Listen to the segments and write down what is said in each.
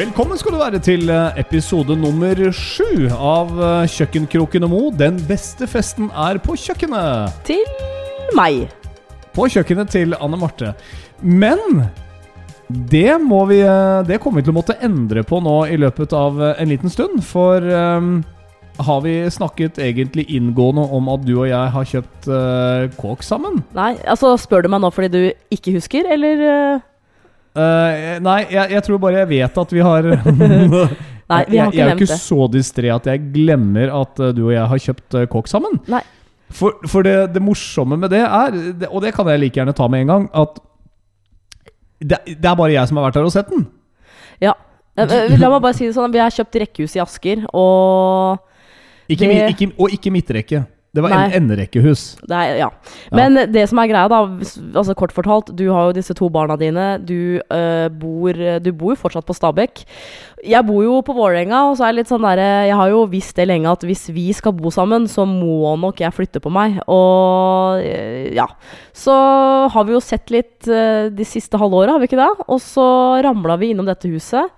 Velkommen skal du være til eh, episode nummer sju av eh, Kjøkkenkroken og Mo. Den beste festen er på kjøkkenet. Til meg. På kjøkkenet til Anne Marte. Men det må vi eh, Det kommer vi til å måtte endre på nå i løpet av en liten stund. For um, har vi snakket egentlig inngående om at du og jeg har kjøpt uh, kåk sammen? Nei, altså spør du meg nå fordi du ikke husker, eller eh, Eh, nei, jeg, jeg tror bare jeg vet at vi har Nei, vi har ikke jeg, jeg er jo ikke så distré at jeg glemmer at eh, du og jeg har kjøpt kokk sammen. Nei. For, for det, det morsomme med det er, det, og det kan jeg like gjerne ta med en gang, at det, det er bare jeg som har vært der og sett den. Ja. Eh, eh, La meg bare si det sånn, vi har kjøpt rekkehus i Asker, og Ikke, Det- ikke, og ikke midtrekke. Det var en enderekkehus. ja. Men ja. Det som er greia, da, altså kort fortalt, du har jo disse to barna dine. Du, øh, bor, du bor fortsatt på Stabekk. Jeg bor jo på Vålerenga, og så er jeg litt sånn derre Jeg har jo visst det lenge at hvis vi skal bo sammen, så må nok jeg flytte på meg. Og eh, ja. Så har vi jo sett litt øh, de siste halvåra, har vi ikke det? Og så ramla vi innom dette huset.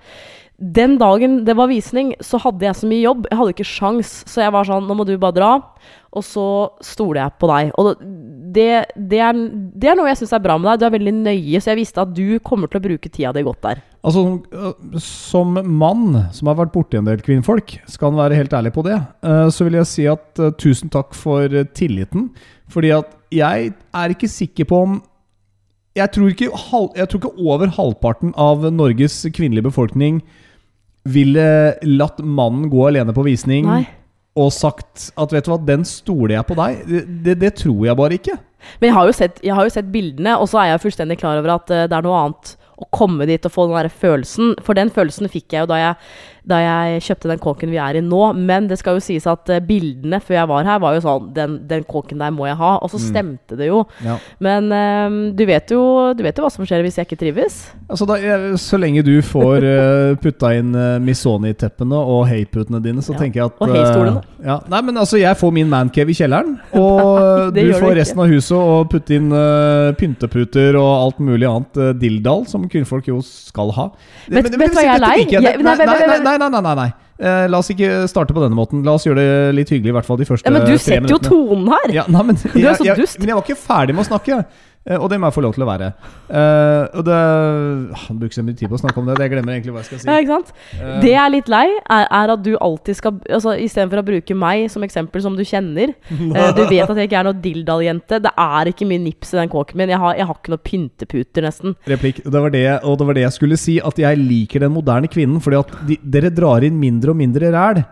Den dagen det var visning, så hadde jeg så mye jobb. Jeg hadde ikke sjans, så jeg var sånn Nå må du bare dra. Og så stoler jeg på deg. Og det, det, er, det er noe jeg syns er bra med deg. Du er veldig nøye, så jeg visste at du kommer til å bruke tida di godt der. Altså, øh, som mann som har vært borti en del kvinnfolk, skal han være helt ærlig på det, øh, så vil jeg si at øh, tusen takk for tilliten. Fordi at jeg er ikke sikker på om jeg tror, ikke, jeg tror ikke over halvparten av Norges kvinnelige befolkning ville latt mannen gå alene på visning Nei. og sagt at vet du hva, den stoler jeg på deg. Det, det, det tror jeg bare ikke. Men jeg har jo sett, jeg har jo sett bildene, og så er jeg fullstendig klar over at eh, det er noe annet å komme dit og få den der følelsen. For den følelsen fikk jeg jo da jeg, da jeg kjøpte den kåken vi er i nå. Men det skal jo sies at eh, bildene før jeg var her, var jo sånn Den, den kåken der må jeg ha. Og så stemte det jo. Ja. Men um, du, vet jo, du vet jo hva som skjer hvis jeg ikke trives. Altså da, Så lenge du får uh, putta inn uh, Missoni-teppene og heiputene dine, så Ja, tenker jeg at og eh, ja, Nei, men altså, jeg får min mancave i kjelleren, og du får resten av huset og putte inn uh, pynteputer og alt mulig annet uh, dilldall, som kvinnfolk jo skal ha. Vet- du hva jeg er lei? Nei, nei, nei, nei, nei, nei, nei, nei. Eh, la oss ikke starte på denne måten. La oss gjøre det litt hyggelig, i hvert fall de første Ja, men du setter jo tonen her! Ja, nei, men, er jeg, så jeg, dust. men jeg var ikke ferdig med å snakke, eh, og det må jeg få lov til å være. Uh, og det Han bruker så mye tid på å snakke om det, det glemmer egentlig hva jeg skal si. Ja, ikke sant? Uh, Det jeg er litt lei, er, er at du alltid skal altså, Istedenfor å bruke meg som eksempel som du kjenner uh, Du vet at jeg ikke er noe dilldall-jente. Det er ikke mye nips i den kåken min. Jeg har, jeg har ikke noe pynteputer, nesten. Replikk. Det var det, og det var det jeg skulle si, at jeg liker den moderne kvinnen, fordi at de, dere drar inn mindre og mindre ræl.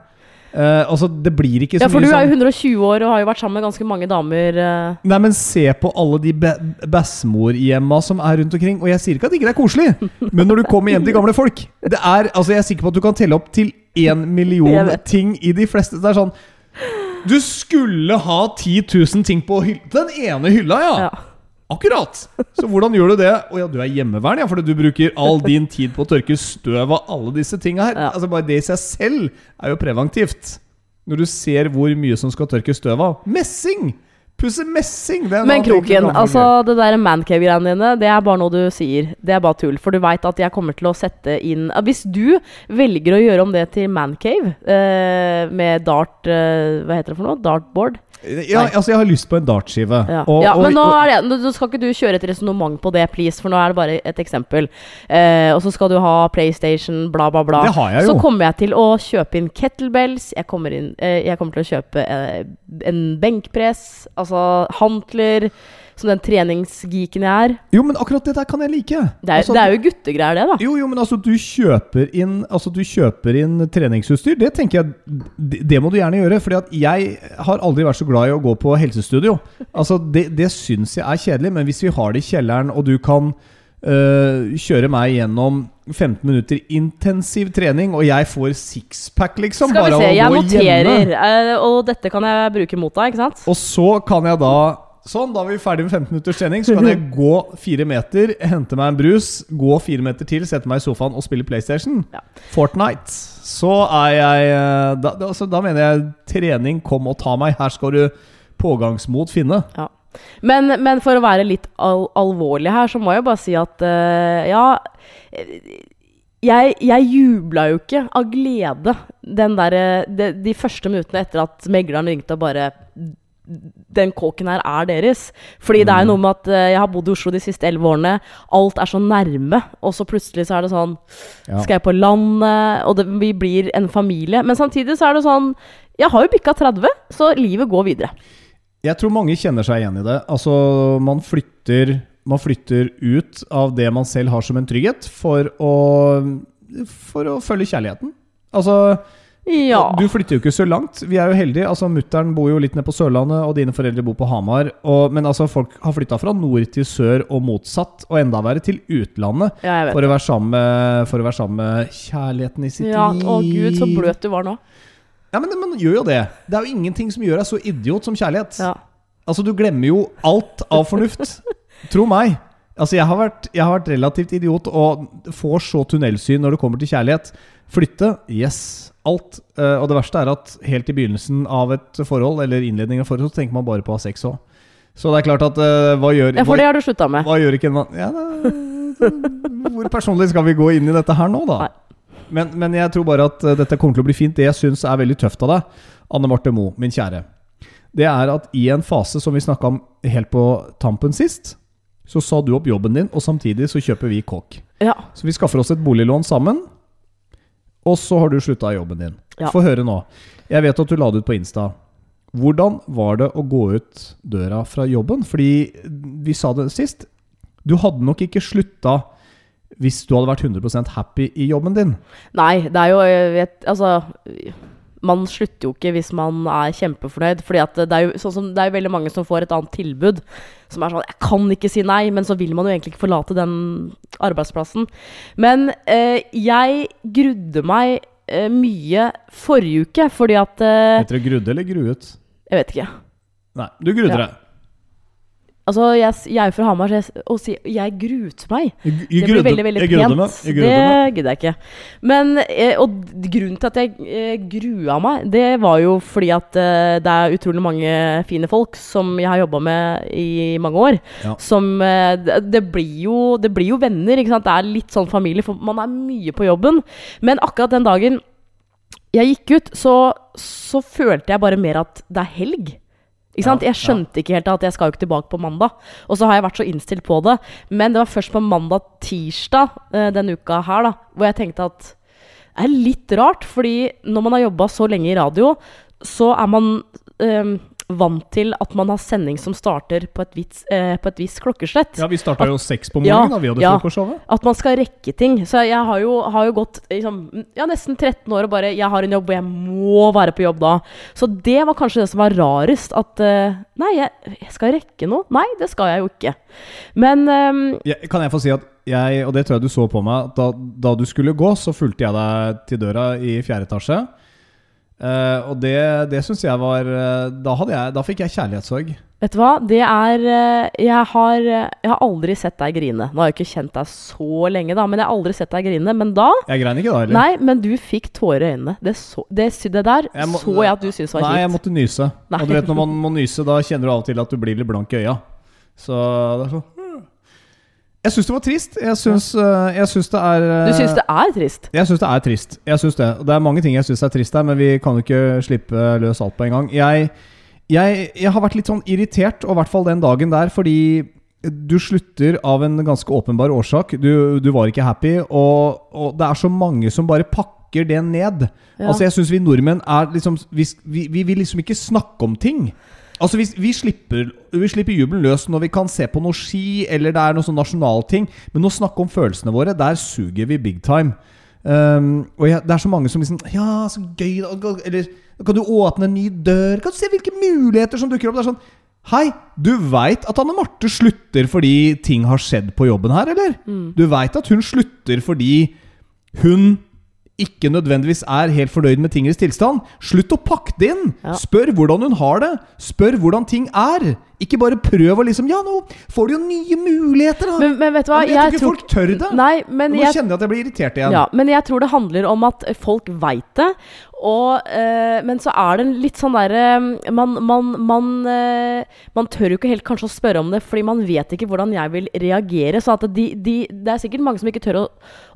Eh, altså, det blir ikke så mye Ja, for mye du er jo sånn 120 år og har jo vært sammen med ganske mange damer. Uh. Nei, men se på alle de be bestemorhjemma som er rundt omkring. Og jeg sier ikke at ikke det er koselig, men når du kommer hjem til gamle folk det er, altså Jeg er sikker på at du kan telle opp til én million ting i de fleste. Det er sånn Du skulle ha 10 000 ting på hylla. den ene hylla, ja! Ja. Akkurat! Så hvordan gjør du det? Å ja, du er hjemmevern, ja, fordi du bruker all din tid på å tørke støv av alle disse tinga her. Ja. Altså Bare det i seg selv er jo preventivt. Når du ser hvor mye som skal tørke støv av. Messing! Pusse messing! Det Men Kroken, altså det der mancave-greiene dine, det er bare noe du sier. Det er bare tull. For du veit at jeg kommer til å sette inn Hvis du velger å gjøre om det til mancave eh, med dart eh, Hva heter det for noe? Dartboard? Ja, altså, jeg har lyst på en dartskive. Ja, Og- ja men nå, er det, nå skal ikke du kjøre et resonnement på det, please, for nå er det bare et eksempel. Eh, og så skal du ha PlayStation, bla, bla, bla. Det har jeg jo. Så kommer jeg til å kjøpe inn kettlebells. Jeg kommer, inn, eh, jeg kommer til å kjøpe eh, en benkpress, altså hantler, som den treningsgeeken jeg er. Jo, men akkurat det der kan jeg like. Det er, Altså, det er jo guttegreier, det, da. Jo, jo, men altså, du kjøper inn Altså, du kjøper inn treningsutstyr. Det tenker jeg Det, det må du gjerne gjøre. For jeg har aldri vært så glad i å gå på helsestudio. Altså, det, det syns jeg er kjedelig, men hvis vi har det i kjelleren, og du kan øh, kjøre meg gjennom 15 minutter intensiv trening, og jeg får sixpack, liksom, Skal vi se, jeg noterer, eh, og dette kan jeg bruke mot deg, ikke sant? Og så kan jeg da Sånn, da er vi ferdig med 15 minutters trening. Så kan jeg gå fire meter, hente meg en brus, gå fire meter til, sette meg i sofaen og spille PlayStation. Ja. Fortnite. Så er jeg eh, da, da, altså, da mener jeg trening, kom og ta meg. Her skal du pågangsmot finne. Ja. Men, men for å være litt al alvorlig her, så må jeg bare si at uh, ja eh, jeg, jeg jubla jo ikke av glede den der, eh, de, de første minuttene etter at megleren ringte og bare den kåken her er deres. Fordi det er jo noe med at jeg har bodd i Oslo de siste elleve årene. Alt er så nærme, og så plutselig så er det sånn Ja. Skal jeg på landet? Og det, vi blir en familie. Men samtidig så er det sånn Jeg har jo bikka 30, så livet går videre. Jeg tror mange kjenner seg igjen i det. Altså, man flytter, man flytter ut av det man selv har som en trygghet, for å, for å følge kjærligheten. Altså, Ja. du flytter jo ikke så langt. Vi er jo heldige. Altså, Mutter'n bor jo litt nede på Sørlandet, og dine foreldre bor på Hamar. Og, men altså, folk har flytta fra nord til sør og motsatt, og enda verre til utlandet. ja, For å med, for å være sammen med kjærligheten i sitt Ja, liv. å gud, så bløt du var nå. Ja, men man gjør jo det. Det er jo ingenting som gjør deg så idiot som kjærlighet. Ja. Altså, du glemmer jo alt av fornuft. Tro meg. Altså, jeg har, vært, jeg har vært relativt idiot og får så tunnelsyn når det kommer til kjærlighet. Flytte, yes. Alt. Eh, og det verste er at helt i begynnelsen av et forhold, eller innledningen av forhold, så tenker man bare på å ha sex òg. Så det er klart at uh, hva gjør ja, for det har du slutta med. hva gjør ikke en mann ja, Hvor personlig skal vi gå inn i dette her nå, da? Nei. Men, men jeg tror bare at eh, dette kommer til å bli fint. Det jeg syns er veldig tøft av deg, Anne Marte Moe, min kjære, det er at i en fase som vi snakka om helt på tampen sist, så sa du opp jobben din, og samtidig så kjøper vi kåk. Ja. Så vi skaffer oss et boliglån sammen, og så har du slutta i jobben din. Ja. Få høre nå. Jeg vet at du la det ut på Insta. Hvordan var det å gå ut døra fra jobben? Fordi vi sa det sist. Du hadde nok ikke slutta hvis du hadde vært 100 happy i jobben din. Nei, det er jo jeg vet, Altså man slutter jo ikke hvis man er kjempefornøyd. Fordi at det er jo sånn som, det er jo veldig mange som får et annet tilbud. Som er sånn 'Jeg kan ikke si nei', men så vil man jo egentlig ikke forlate den arbeidsplassen. Men eh, jeg grudde meg eh, mye forrige uke, fordi at eh, Heter det grudde eller gruet? Jeg vet ikke. Nei, du grudde Ja. deg. Altså, jeg, jeg er fra Hamar, så jeg, 'jeg gruet meg' Jeg, Det blir veldig, veldig pent. Jeg grudde meg. det gidder jeg ikke. Men, eh, og grunnen til at jeg eh, grua meg, det var jo fordi at eh, det er utrolig mange fine folk som jeg har jobba med i mange år. Ja. Som det, det, blir jo, det blir jo venner, ikke sant. Det er litt sånn familie, for man er mye på jobben. Men akkurat den dagen jeg gikk ut, så, så følte jeg bare mer at det er helg. Ja, Jeg skjønte ikke helt at jeg skal jo ikke tilbake på mandag. Og så har jeg vært så innstilt på det. Men det var først på mandag-tirsdag eh, denne uka her da, hvor jeg tenkte at det er litt rart. Fordi når man har jobba så lenge i radio, så er man eh, vant til at man har sending som starter på et visst, eh, på et visst klokkeslett. Ja, vi starta jo seks på Ja, morgenen da vi hadde ja. frokostshowet. At man skal rekke ting. Så jeg har jo, har jo gått liksom, ja, nesten 13 år og bare Jeg har en jobb, og jeg må være på jobb da. Så det var kanskje det som var rarest. At eh, Nei, jeg, jeg skal rekke noe. Nei, det skal jeg jo ikke. Men ehm, ja, kan jeg få si at jeg, og det tror jeg du så på meg, da, da du skulle gå, så fulgte jeg deg til døra i fjerde etasje. Eh, og det, det syns jeg var eh, da, jeg, da fikk jeg kjærlighetssorg. vet du hva? Det er eh, jeg har, jeg har aldri sett deg grine. Nå har jeg ikke kjent deg så lenge, da, men jeg har aldri sett deg grine. Men da Jeg grein ikke da heller. Nei, men du fikk tårer i øynene. Det, så, det, det der Jeg må- så jeg at du syntes var Nei, jeg måtte nyse. Nei. Og du vet når man må nyse, da kjenner du av og til at du blir litt blank i øya. Så det er sånn. Jeg syns det var trist. Jeg syns, eh, jeg syns det er eh, Du syns det er trist? Jeg syns det er trist. Jeg syns det. Det er mange ting jeg syns er trist her, men vi kan jo ikke slippe løs alt på en gang. Jeg, jeg, jeg har vært litt sånn irritert, og i hvert fall den dagen der, fordi du slutter av en ganske åpenbar årsak. Du, du var ikke happy, og, og det er så mange som bare pakker det ned. Ja. Altså Jeg syns vi nordmenn er liksom vi, vi, vi vil liksom ikke snakke om ting. Altså vi, vi, slipper, vi slipper jubelen løs når vi kan se på noe ski, eller det er noe sånn nasjonalting. Men å snakke om følelsene våre, der suger vi big time. Um, og jeg, det er så mange som liksom Ja, så gøy. Eller kan du åpne en ny dør? Kan du se hvilke muligheter som dukker opp? Det er sånn Hei, du veit at Anne Marte slutter fordi ting har skjedd på jobben her, eller? Du veit at hun slutter fordi hun ikke nødvendigvis er helt fornøyd med tingenes tilstand. Slutt å pakke det inn! Ja. Spør hvordan hun har det. Spør hvordan ting er. Ikke bare prøv å liksom Ja, nå får du jo nye muligheter, da! Men, men vet du hva? Men jeg tror ikke folk tør det. Nei, men Nå jeg, kjenner jeg at jeg blir irritert igjen. ja, men jeg tror det handler om at folk veit det. Og, øh, men så er det litt sånn derre man, man, man, øh, man tør jo ikke helt kanskje å spørre om det, fordi man vet ikke hvordan jeg vil reagere. Så de, de, det er sikkert mange som ikke tør å,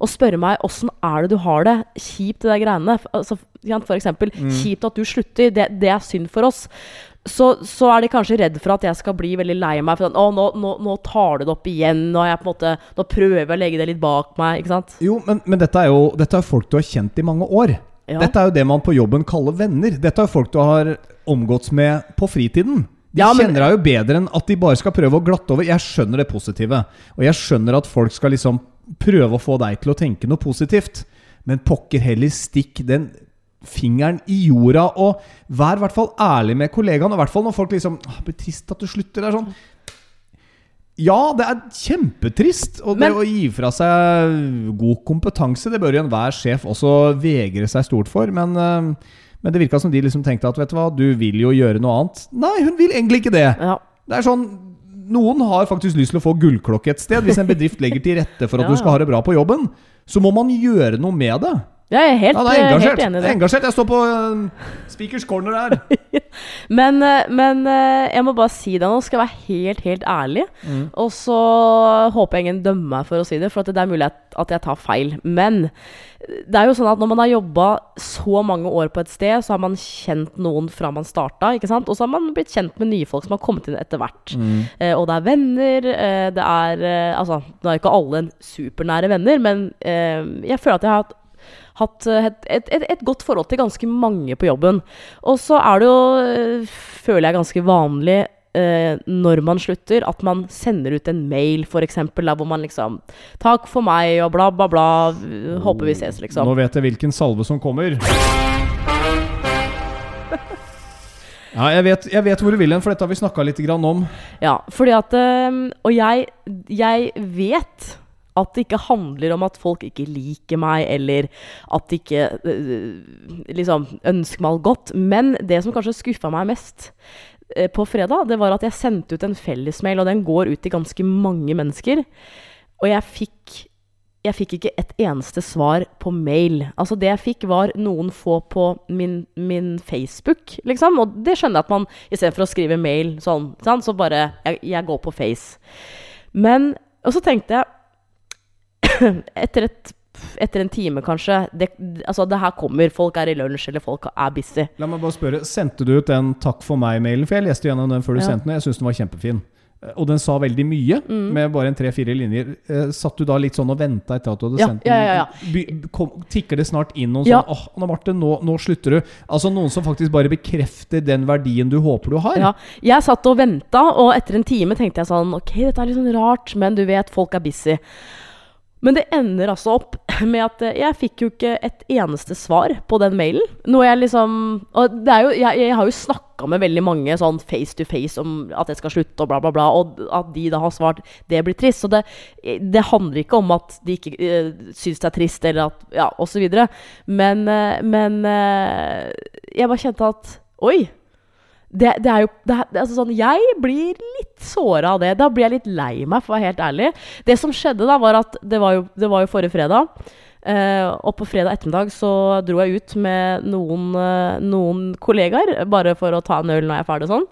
å spørre meg åssen er det du har det. Kjipt, det der greiene. Altså, for eksempel, Mm. kjipt at du slutter. Det, det er synd for oss. Så, så er de kanskje redd for at jeg skal bli veldig lei meg. For at, å, nå, nå, nå tar du det opp igjen. Nå, jeg på en måte, nå prøver jeg å legge det litt bak meg. Ikke sant? Jo, men, men dette er jo dette er folk du har kjent i mange år. Ja. Dette er jo det man på jobben kaller venner. Dette er jo folk du har omgåtts med på fritiden. De Ja, men- kjenner deg jo bedre enn at de bare skal prøve å glatte over. Jeg skjønner det positive. Og jeg skjønner at folk skal liksom prøve å få deg til å tenke noe positivt. Men pokker heller stikk den fingeren i jorda, og vær i hvert fall ærlig med kollegaene. I hvert fall når folk liksom «Åh, blir trist at du slutter. Det er sånn ja, det er kjempetrist. Og det Men- å gi fra seg god kompetanse, det bør jo enhver sjef også vegre seg stort for. Men, eh, men det virka som de liksom tenkte at vet du hva, du vil jo gjøre noe annet. Nei, hun vil egentlig ikke det. Ja. Det er sånn Noen har faktisk lyst til å få gullklokke et sted. Hvis en bedrift legger til rette for at Ja, du skal ha det bra på jobben, så må man gjøre noe med det. Jeg er helt, Ja, det er eh, engasjert. helt enig i Det er engasjert. Jeg står på eh, speakers corner der. Men, eh, men jeg må bare si det nå, skal jeg være helt, helt ærlig. Mm. Og så håper jeg ingen dømmer meg for å si det, for at det er mulig at, jeg tar feil. Men det er jo sånn at når man har jobba så mange år på et sted, så har man kjent noen fra man starta, ikke sant? Og så har man blitt kjent med nye folk som har kommet inn etter hvert. Eh, og det er venner, eh, det er eh, Altså, nå er ikke alle supernære venner, men jeg føler at jeg har hatt hatt eh, et, et, et, godt forhold til ganske mange på jobben. Og så er det jo, eh, føler jeg, ganske vanlig eh, når man slutter, at man sender ut en mail, f.eks., der hvor man liksom 'Takk for meg', og bla, bla, bla. eh, Håper vi ses, liksom. Nå vet jeg hvilken salve som kommer. Ja, jeg vet, jeg vet hvor du vil hen, for dette har vi snakka litt grann om. Ja, fordi at Og jeg, jeg vet at det ikke handler om at folk ikke liker meg, eller at de ikke eh, liksom ønsker meg alt godt. Men det som kanskje skuffa meg mest eh, på fredag, det var at jeg sendte ut en fellesmail, og den går ut til ganske mange mennesker. Og jeg fikk jeg fikk ikke et eneste svar på mail. Altså Det jeg fikk, var noen få på min, min Facebook, liksom. Og det skjønner jeg at man istedenfor å skrive mail sånn, sant? så bare jeg, jeg går på Face. Men Og så tenkte jeg etter, et, etter en time, kanskje det, Altså, det her kommer. Folk er i lunsj, eller folk er busy. La meg bare spørre, Sendte du ut den 'takk for meg'-mailen? For jeg leste gjennom den før du Ja. sendte den. Jeg syns den var kjempefin. Eh, Og den sa veldig mye, Mm. med bare en tre-fire linjer. Eh, satt du da litt sånn og venta etter at du hadde Ja, sendt den? ja, ja, kom, tikker det snart inn noen Ja. sånn 'Åh, Anna Marte, nå, nå slutter du'? Altså noen som faktisk bare bekrefter den verdien du håper du har? Ja, jeg satt og venta, og etter en time tenkte jeg sånn Ok, dette er litt sånn rart, men du vet, folk er busy. Men det ender altså opp med at eh, jeg fikk jo ikke et eneste svar på den mailen. Noe jeg liksom Og jo Jeg, jeg har jo snakka med veldig mange sånn face to face om at jeg skal slutte og bla, bla, bla, og at de da har svart det blir trist. Så det, det handler ikke om at de ikke uh, syns det er trist, eller at Ja, osv. Men, uh, men uh, jeg bare kjente at Oi! Det, det er jo det, altså sånn, Jeg blir litt såra av det. Da blir jeg litt lei meg, for å være helt ærlig. Det som skjedde da, var at det var jo, det var jo forrige fredag. eh, og på fredag ettermiddag så dro jeg ut med noen, eh, noen kollegaer, bare for å ta en øl når jeg er ferdig og sånn.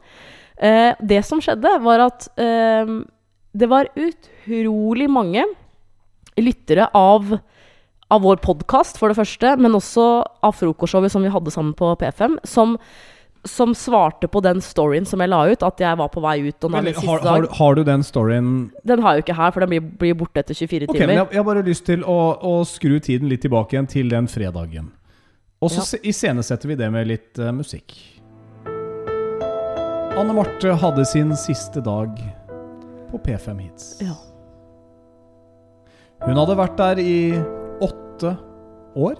Eh, det som skjedde, var at eh, det var utrolig mange lyttere av av vår podkast, for det første, men også av frokostshowet som vi hadde sammen på P5, som, som svarte på den storyen som jeg la ut, at jeg var på vei ut. Og er Eller, har, har, har du den storyen Den har jeg jo ikke her, for den blir, blir borte etter 24 Ok, men timer. jeg, jeg har bare lyst til å, å skru tiden litt tilbake igjen til den fredagen. Og så Ja. se- iscenesetter vi det med litt uh, musikk. Anne Marte hadde sin siste dag på P5 Hits. Ja. Hun hadde vært der i åtte år.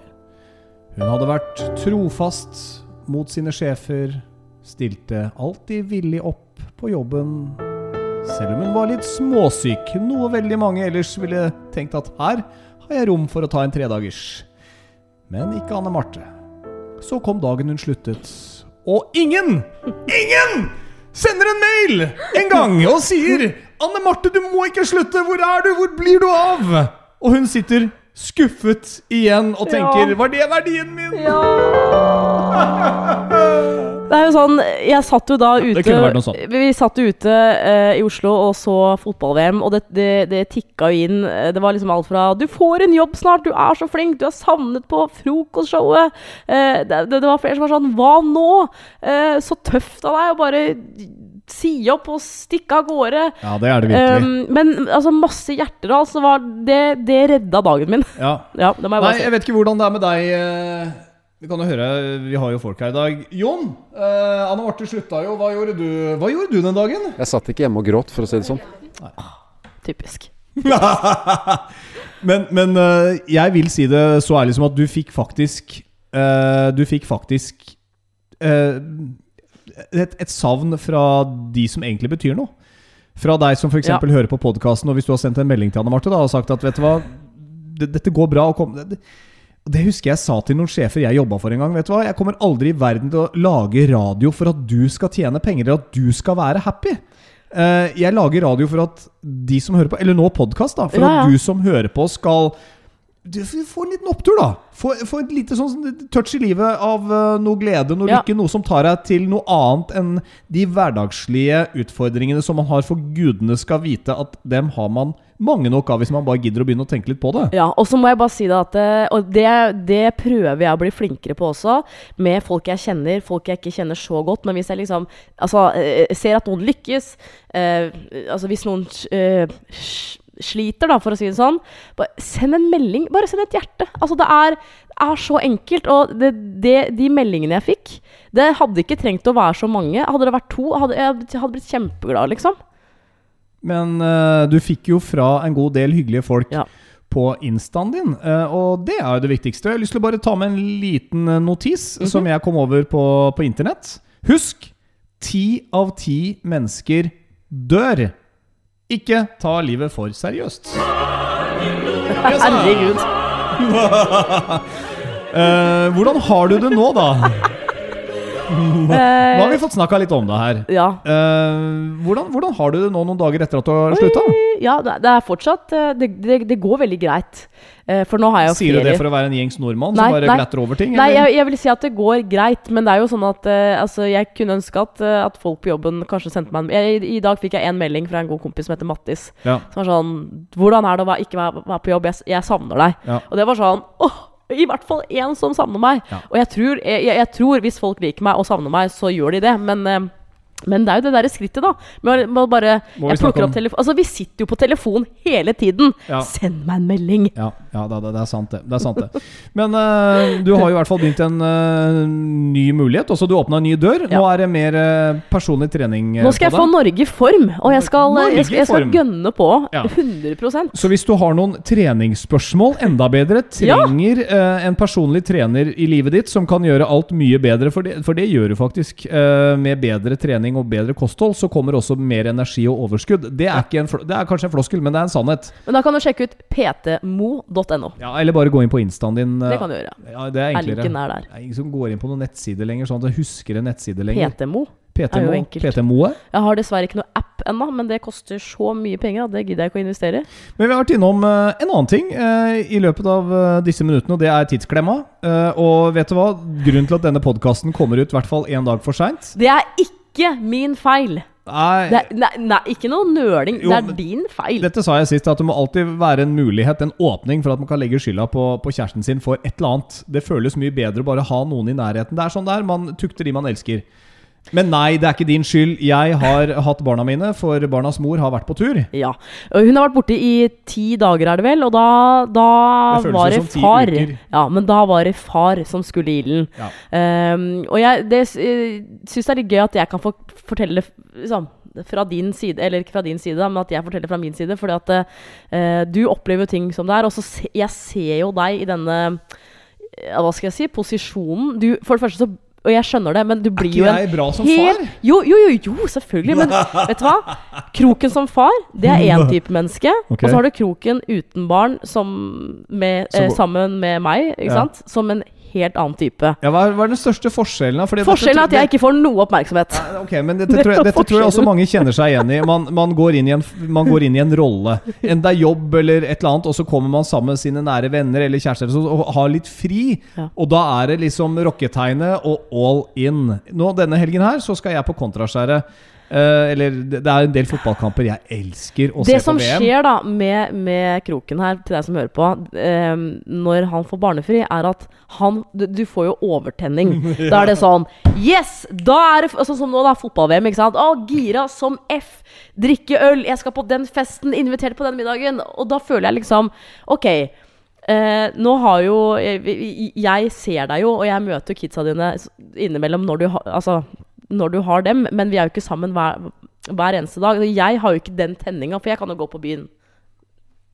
Hun hadde vært trofast mot sine sjefer, stilte alltid villig opp på jobben, selv om hun var litt småsyk, noe veldig mange ellers ville tenkt at her har jeg rom for å ta en tredagers. Men ikke Anne Marte. Så kom dagen hun sluttet, og ingen, ingen sender en mail en gang og sier 'Anne Marte, du må ikke slutte! Hvor er du? Hvor blir du av?' Og hun sitter skuffet igjen og tenker Ja. 'Var det verdien min?' Det er jo sånn, Jeg satt jo da ute. Vi satt jo ute uh, i Oslo og så fotball-VM, og det, det, det tikka jo inn. Eh, Det var liksom alt fra 'Du får en jobb snart! Du er så flink! Du er savnet på frokostshowet!' Uh, det, det, det var flere som var sånn 'Hva nå?' Uh, så tøft av deg å bare si opp og stikke av gårde. Ja, det er det virkelig. Um, men altså, masse hjerter, altså. Var det, det redda dagen min. ja. Ja, jeg Nei, jeg vet ikke hvordan det er med deg. Vi kan jo høre, vi har jo folk her i dag. Jon, eh, Anne Marte slutta jo. Hva gjorde du Hva gjorde du den dagen? Jeg satt ikke hjemme og gråt, for å si det sånn. Typisk. men men eh, jeg vil si det så ærlig som at du fikk faktisk eh, Du fikk faktisk eh, et, et savn fra de som egentlig betyr noe. Fra deg som f.eks. Ja. eksempel hører på podkasten, og hvis du har sendt en melding til Anne Marte da, og sagt at vet du hva, dette går bra å komme det, husker jeg sa til noen sjefer jeg jobba for en gang. Vet du hva, Jeg kommer aldri i verden til å lage radio for at du skal tjene penger, eller at du skal være happy. Eh, jeg lager radio for at de som hører på, eller nå podkast, da, for Ja, ja. at du som hører på, skal du får en liten opptur, da. Få, få et lite sånn touch i livet av eh, noe glede, noe Ja. lykke, noe som tar deg til noe annet enn de hverdagslige utfordringene som man har, for gudene skal vite at dem har man mange nok av hvis man bare gidder å begynne å tenke litt på det. Ja, og så må jeg bare si det at eh, Og det, det prøver jeg å bli flinkere på også, med folk jeg kjenner, folk jeg ikke kjenner så godt. Men hvis jeg liksom Altså, eh, ser at noen lykkes eh, Altså hvis noen eh, sliter, da, for å si det sånn, bare send en melding. Bare send et hjerte. Altså, det er, er så enkelt. Og det, det, de meldingene jeg fikk, det hadde ikke trengt å være så mange. Hadde det vært to, hadde jeg hadde blitt kjempeglad, liksom. Men uh, du fikk jo fra en god del hyggelige folk Ja. på instaen din, eh, og det er jo det viktigste. Jeg har lyst til å bare ta med en liten notis notis -hmm. som jeg kom over på, på internett. Husk! Ti av ti mennesker dør. Ikke ta livet for seriøst. Herregud. uh, hvordan har du det nå, da? Nå har vi fått snakka litt om det her. Ja. Uh, hvordan, hvordan har du det nå noen dager etter at du har slutta? Ja, det er fortsatt eh, Det, det, det går veldig greit. Eh, For nå har jeg jo Sier du det for å være en gjengs nordmann Nei, som bare nei. glatter over ting? Nei, jeg, jeg vil si at det går greit, men det er jo sånn at uh, altså, jeg kunne ønske at, uh, at folk på jobben kanskje sendte meg en jeg, I i dag fikk jeg en melding fra en god kompis som heter Mattis. Ja. Som var sånn 'Hvordan er det å være, ikke være, være på jobb? Jeg, jeg savner deg.' Ja. Og det var sånn åh, i hvert fall én som savner meg. Ja. Og jeg tror, jeg, jeg, tror hvis folk liker meg og savner meg, så gjør de det. Men, eh, men det er jo det der skrittet, da. Med å- bare Må vi jeg plukker opp telefon Altså, vi sitter jo på telefon hele tiden. Ja. Send meg en melding. Ja, ja det, det, er sant, det. det, er sant det. Men uh, du har jo i hvert fall begynt en uh, ny mulighet. Også du åpna en ny dør. Nå er det mer uh, personlig trening Nå skal jeg få. Norge i form, og jeg skal, jeg jeg skal gønne på. Ja. 100% Så hvis du har noen treningsspørsmål, enda bedre, Ja. trenger en personlig trener i livet ditt som kan gjøre alt mye bedre, for det, for det gjør du faktisk. Med bedre trening og bedre kosthold, så kommer også mer energi og overskudd. Det er, ikke en, det er kanskje en floskel, men det er en sannhet. Men da kan du sjekke ut ptmo.no. Ja, eller bare gå inn på instaen din. eh, Det kan du gjøre. Ja, det er Er enklere. linken er der. Det er ingen som går inn på noen nettsider lenger, sånn at jeg husker en nettside lenger. PTMO. PTMO, er jo enkelt. PT Jeg har dessverre ikke noe app ennå, men det koster så mye penger at det gidder jeg ikke å investere i. Men vi har vært innom eh, en annen ting eh, i løpet av eh, disse minuttene, og det er tidsklemma. Eh, og vet du hva? Grunnen til at denne podkasten kommer ut i hvert fall én dag for seint Det er ikke min feil! Nei, Det er, nei, nei, ikke noe nøling. Jo, det er din feil. dette sa jeg sist, at det må alltid være en mulighet, en åpning, for at man kan legge skylda på, på kjæresten sin for et eller annet. Det føles mye bedre å bare ha noen i nærheten. Det er sånn der, man tukter de man elsker. Men nei, det er ikke din skyld. Jeg har hatt barna mine, for barnas mor har vært på tur. Ja. Hun har vært borte i ti dager, er det vel, og da, da Det var det far. Ja, men da var det far som skulle i ilden. Ja. Um, og jeg det, uh, syns det er litt gøy at jeg kan få fortelle liksom, fra din side, eller ikke fra din side, men at jeg forteller fra min side. Fordi at uh, du opplever ting som det er. Og så se, jeg ser jo deg i denne Hva skal jeg si? Posisjonen. Du, for det første så Og jeg skjønner det, men du Er blir ikke jo en jeg bra som far? Jo, jo, jo, jo, selvfølgelig. Men vet du hva? Kroken som far, det er én type menneske. Ok. Og så har du kroken uten barn som med, eh, sammen med meg, ikke Ja. sant? Som en helt annen type. Ja, hva, er, hva er den største forskjellen? da? Fordi Forskjellen er at jeg ikke får noe oppmerksomhet. Ja, Ok, men dette Det tror, jeg, dette tror jeg også mange kjenner seg igjen i. Man, man, går inn i en, man går inn i en rolle. Enten det er jobb eller et eller annet, og så kommer man sammen med sine nære venner eller kjærester og og har litt fri. Ja. Og da er det liksom rocketegnet og all in. Nå Denne helgen her så skal jeg på kontraskjæret. Eh, eller det det er en del fotballkamper jeg elsker å Det se som på VM. skjer da med, med Kroken her, til deg som hører på, eh, når han får barnefri, er at han Du, får jo overtenning. Da er det sånn Yes! Da er det Sånn som nå, da. Fotball-VM. ikke sant? Å, gira som F. Drikke øl. Jeg skal på den festen. Invitert på den middagen. Og da føler jeg liksom Ok. Eh, nå har jo jeg, jeg ser deg jo, og jeg møter kidsa dine innimellom når du, har altså, når du har dem, men vi er jo ikke sammen hver, hver eneste dag. Jeg har jo ikke den tenninga, for jeg kan jo gå på byen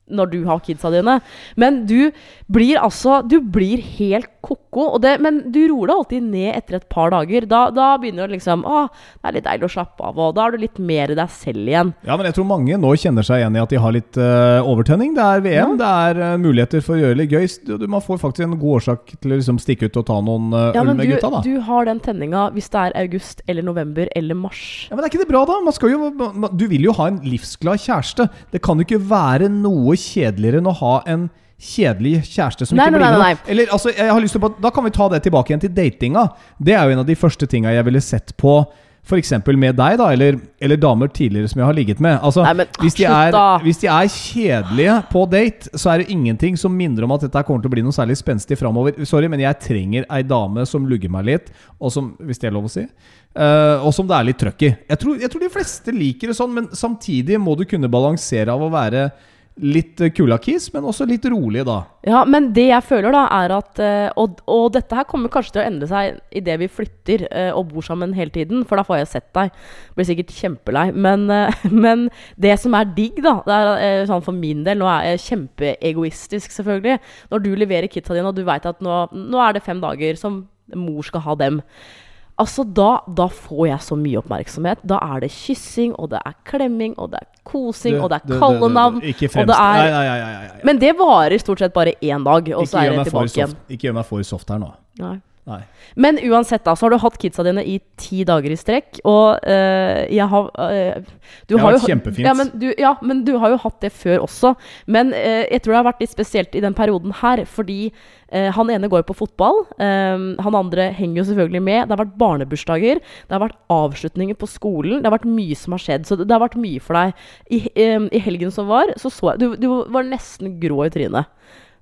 når du har kidsa dine. Men du blir altså Du blir helt ko-ko. det- Men du roer deg alltid ned etter et par dager. Da, da begynner du liksom Å, det er litt deilig å slappe av, og da er du litt mer deg selv igjen. Ja, men jeg tror mange nå kjenner seg igjen i at de har litt uh, overtenning. Det er VM, det er uh, muligheter for å gjøre det gøy. Du, man får faktisk en god årsak til å liksom stikke ut og ta noen uh, Ja, øl men med du, gutta, da. du har den tenninga hvis det er august eller november eller mars. Ja, men Er ikke det bra, da? Man skal jo, man, du vil jo ha en livsglad kjæreste. Det kan jo ikke være noe kjedeligere enn å ha en kjedelig kjæreste som Nei, ikke blir noe. Eller, altså, jeg har lyst til å, Da kan vi ta det tilbake igjen til datinga. Det er jo en av de første tinga jeg ville sett på f.eks. med deg, da, eller, eller damer tidligere som jeg har ligget med. Altså, Nei, men hvis, de er, hvis de er kjedelige på date, så er det ingenting som minner om at dette kommer til å bli noe særlig spenstig framover. Sorry, men jeg trenger ei dame som lugger meg litt, og som, hvis det er lov å si, uh, og som det er litt trøkk i. Jeg tror, jeg tror de fleste liker det sånn, men samtidig må du kunne balansere av å være litt kulakis, men også litt rolig, da. Ja, men det jeg føler, da, er at eh, Og, og dette her kommer kanskje til å endre seg idet vi flytter eh, og bor sammen hele tiden, for da får jeg sett deg. Blir sikkert kjempelei. Men, eh, men det som er digg, da, det er eh, sånn for min del Nå er jeg kjempeegoistisk, selvfølgelig. Når du leverer kidsa dine, og du veit at nå, nå er det fem dager som mor skal ha dem. Altså, da, da får jeg så mye oppmerksomhet. Da er det kyssing, og det er klemming, og det er kosing, Du- og det er kallenavn. Ikke fremst... er Nei, nei, nei, men det varer stort sett bare én dag, og så er det tilbake igjen. Ikke gjør meg for soft her nå. Nei. Nei. Men uansett, da, så har du hatt kidsa dine i ti dager i strekk, og eh, jeg har eh, du Det har vært kjempefint. Ja men, du, ja, men du har jo hatt det før også. Men eh, jeg tror det har vært litt spesielt i den perioden her, fordi han ene går jo på fotball. han andre henger jo selvfølgelig med. Det har vært barnebursdager. Det har vært avslutninger på skolen. Det har vært mye som har skjedd. Så det, det har vært mye for deg. I, i helgen som var, så så jeg du, du var nesten grå i trynet.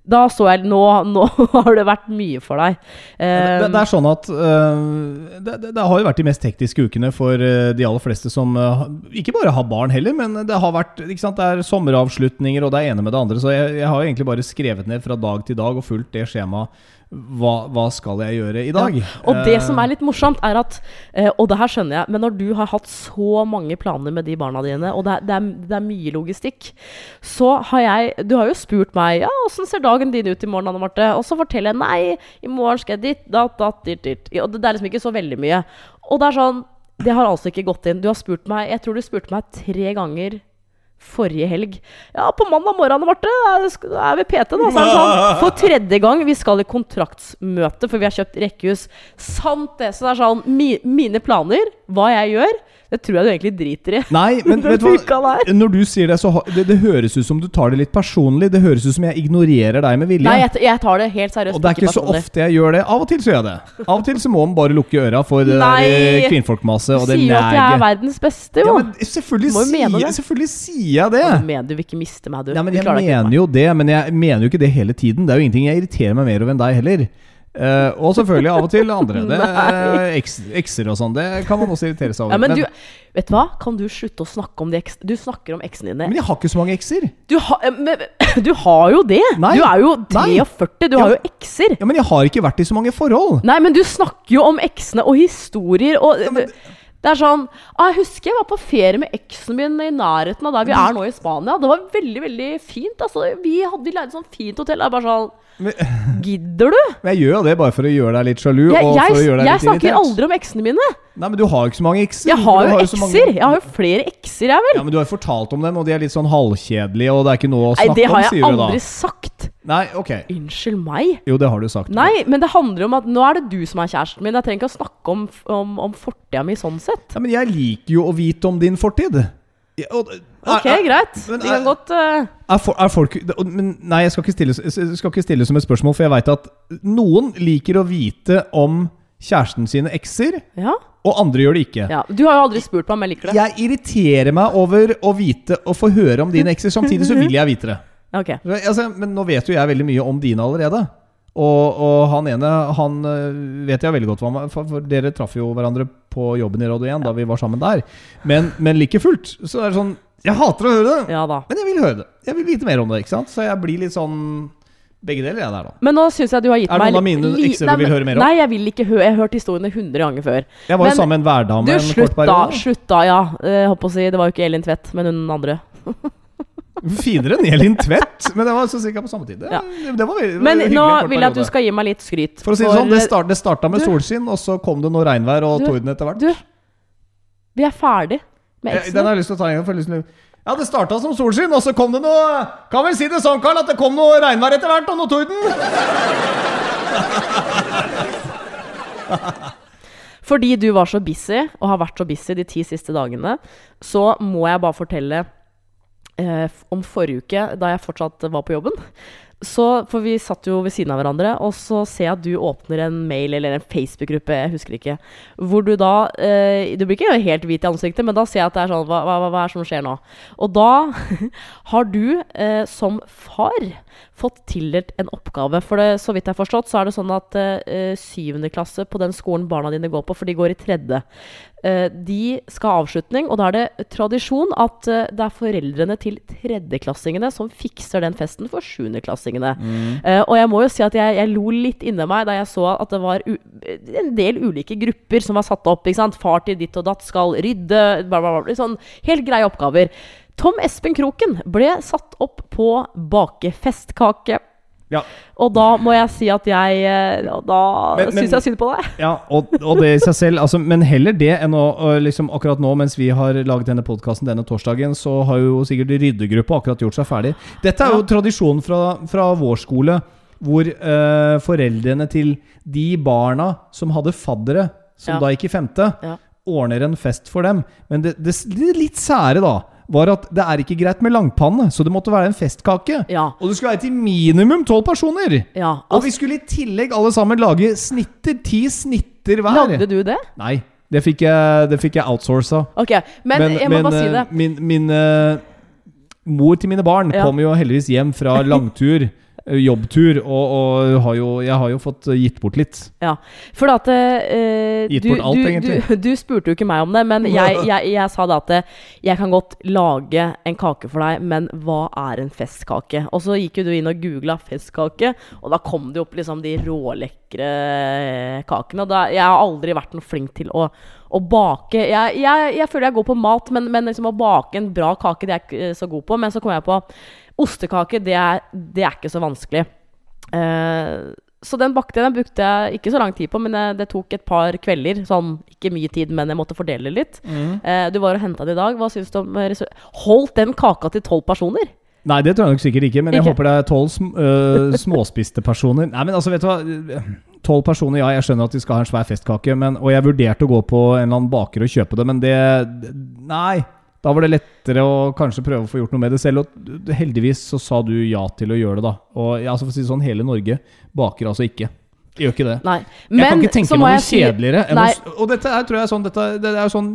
Da så jeg Nå, nå har det vært mye for deg. Eh, det, det er sånn at uh, det, det, har jo vært de mest hektiske ukene for øh, de aller fleste som uh, ikke bare har barn heller, men det har vært ikke sant, det er sommeravslutninger, og det er ene med det andre. Så jeg, jeg har egentlig bare skrevet ned fra dag til dag og fulgt det skjemaet. Hva, hva skal jeg gjøre i dag? Og det Eh, som er litt morsomt, er at eh, Og det her skjønner jeg, men når du har hatt så mange planer med de barna dine, og det er, det er, det er mye logistikk, så har jeg Du har jo spurt meg Ja, åssen ser dagen din ut i morgen, Anne Marte? Og så forteller jeg nei, i morgen skal jeg dit, dat, dat, dit, dit. Og det, det er liksom ikke så veldig mye. Og det er sånn Det har altså ikke gått inn. Du har spurt meg Jeg tror du spurte meg tre ganger forrige helg. Ja, på mandag morgen, Marte, er, vi PT, da. Så er det sånn, for tredje gang, vi skal i kontraktsmøte, for vi har kjøpt rekkehus. Sant det. Så det er sånn, mi, mine planer, hva jeg gjør, det tror jeg du egentlig driter i. Nei, men vet du hva? Når du sier det, så det, det høres ut som du tar det litt personlig. Det høres ut som jeg ignorerer deg med vilje. Nei, jeg, jeg tar det helt seriøst. Og det er ikke så ofte jeg gjør det. Av og til så gjør jeg det. Av og til så må man bare lukke øra for det Nei. der kvinnfolkmaset og Du det sier jo at jeg er verdens beste, Ja, jo. men selvfølgelig, sier, selvfølgelig sier jeg det. Du mener du vil ikke miste meg, du. Nei, men Du jeg mener jo det, men jeg mener jo ikke det hele tiden. Det er jo ingenting jeg irriterer meg mer over enn deg heller. Uh, og selvfølgelig av og til andre. Det er Ekser og sånn. Det kan man også irritere seg over. Ja, over. men du, vet du hva? Kan du slutte å snakke om de eksene? Du snakker om eksene dine. men jeg har ikke så mange ekser. Du, har- eh, men, du har jo det! Nei. Du er jo Nei. 43, du Ja, har men- jo ekser. Ja, Men jeg har ikke vært i så mange forhold. Nei, men du snakker jo om eksene og historier og men- Det er sånn ah, Jeg husker jeg var på ferie med eksen min i nærheten av der vi er nå i Spania. Det var veldig, veldig fint. Altså, vi hadde vi leid et sånt fint hotell. Det er bare sånn Gidder du? men jeg gjør jo det bare for å gjøre deg litt sjalu. Jeg, jeg, jeg litt snakker irritert. aldri om eksene mine. Nei, men du har jo ikke så mange ekser. Jeg har jo ekser. mange-. Jeg har jo flere ekser, jeg vel. Ja, men du har jo fortalt om dem, og de er litt sånn halvkjedelige, og det er ikke noe å snakke om, sier du da. Det har jeg aldri sagt. Nei, ok. Unnskyld meg? Jo, det har du sagt. Nei, men det handler om at nå er det du som er kjæresten min. Jeg trenger ikke å snakke om, om, om fortida mi sånn sett. Ja, men jeg liker jo å vite om din fortid. Ja, og- Ok, er- er- greit. men Vi kan godt uh... Er, for, folk men Nei, jeg skal ikke stille, skal ikke stille som et spørsmål, for jeg veit at noen liker å vite om kjæresten sine ekser, Ja. og andre gjør det ikke. ja. Du har jo aldri spurt meg om jeg liker det. Jeg irriterer meg over å vite og få høre om dine ekser, samtidig så vil jeg vite det. okay. Altså, men nå vet jo jeg veldig mye om dine allerede. Og, og han ene han øh, vet jeg veldig godt hva han For, dere traff jo hverandre på jobben i Radio 1 da vi var sammen der. Men, men like fullt så er det sånn Jeg hater å høre det! Ja. Men jeg vil høre det. Jeg vil vite mer om det. ikke sant? Så jeg blir litt sånn Begge deler, jeg der, da. Men nå syns jeg du har gitt meg Er det noen av mine ekser du vil høre mer om? Nei, jeg vil ikke høre Jeg har hørt historiene 100 ganger før. Jeg var jo Men- sammen med en hverdame en kort periode. Slutt da, ja. Jeg håper å si, Det var jo ikke Elin Tvedt, men hun andre. Finere enn Elin Tvedt, men det var så cirka på samme tid. Det, Ja. det var veldig, Men nå vil jeg at du skal gi meg litt skryt. For å si det sånn, det, eh, start, det starta med Du- solskinn, og så kom det noe regnvær og Du- torden etter hvert. Du, vi er ferdig med eksen. Den har jeg lyst til å ta en gang. for jeg har lyst til å- Ja, det starta som solskinn, og så kom det noe Kan vel si det sånn, Karl, at det kom noe regnvær etter hvert, og noe torden. Fordi du var så busy, og har vært så busy de ti siste dagene, så må jeg bare fortelle eh, om forrige uke, da jeg fortsatt var på jobben. Så, for vi satt jo ved siden av hverandre, og så ser jeg at du åpner en mail eller en Facebook-gruppe, jeg husker ikke, hvor du da eh, Du blir ikke helt hvit i ansiktet, men da ser jeg at det er sånn Hva, hva, hva er det som skjer nå? Og da har du eh, som far fått tildelt en oppgave. For det, så vidt jeg har forstått, så er det sånn at eh, syvende klasse på den skolen barna dine går på, for de går i tredje, uh, de skal ha avslutning, og da er det tradisjon at uh, det er foreldrene til tredjeklassingene som fikser den festen for sjuendeklassingene. Eh, og jeg må jo si at jeg, jeg lo litt inni meg da jeg så at det var en del ulike grupper som var satt opp. ikke sant? Far til ditt og datt skal rydde, bla, bla, bla. Sånn helt greie oppgaver. Tom Espen Kroken ble satt opp på bakefestkake. Ja, Og da må jeg si at jeg eh, Da syns jeg synd på deg. ja og, og det i seg selv altså, Men heller det enn å liksom, Akkurat nå, mens vi har laget denne podkasten denne torsdagen, så har jo sikkert ryddegruppa akkurat gjort seg ferdig. Dette er jo tradisjon fra, fra vår skole, hvor eh, foreldrene til de barna som hadde faddere, som Ja. da gikk i femte, Ja. ordner en fest for dem. Men det, det, det litt sære, da, var at det er ikke greit med langpanne, så det måtte være en festkake. Ja. Og det skulle være til minimum tolv personer. ja. Og vi skulle i tillegg alle sammen lage snitter. Ti snitter hver. Lagde du det? Nei, det fikk jeg, det fikk jeg outsourca. Okay, men, jeg må bare si eh, det. Min, min uh, mor til mine barn Ja. kom jo heldigvis hjem fra langtur, jobbtur, og, og har jo, jeg har jo fått eh, gitt bort litt. Ja, for at eh, Gitt du, bort alt, du, egentlig. Du, du spurte jo ikke meg om det, men jeg, jeg, jeg sa da at eh, jeg kan godt lage en kake for deg, men hva er en festkake? Og så gikk jo du inn og googla festkake, og da kom det opp liksom de rålekre eh, kakene. Og da, jeg har aldri vært noe flink til å, å bake. Jeg, jeg, jeg føler jeg går på mat, men, men liksom å bake en bra kake, det er jeg ikke eh, så god på. Men så kom jeg på ostekake, det er, det er ikke så vanskelig. Uh, så den bakte jeg, den brukte jeg ikke så lang tid på, men det, det tok et par kvelder. Sånn, ikke mye tid, men jeg måtte fordele litt. Eh, du var og henta det i dag. Hva syns du om eh, Holdt den kaka til tolv personer? Nei, det tror jeg nok sikkert ikke, men jeg Ikke? håper det er tolv sm uh, småspiste personer. Nei, men altså, vet du hva Tolv personer, ja, jeg skjønner at de skal ha en svær festkake, men, og jeg vurderte å gå på en eller annen baker og kjøpe det, men det Nei. Da var det lettere å kanskje prøve å få gjort noe med det selv. Og heldigvis så sa du ja til å gjøre det, da. Og ja, altså for å si det sånn, hele Norge baker altså ikke. Gjør ikke det. Nei. jeg kan ikke tenke meg noe kjedeligere å Og dette er, tror jeg sånn dette, det er sånn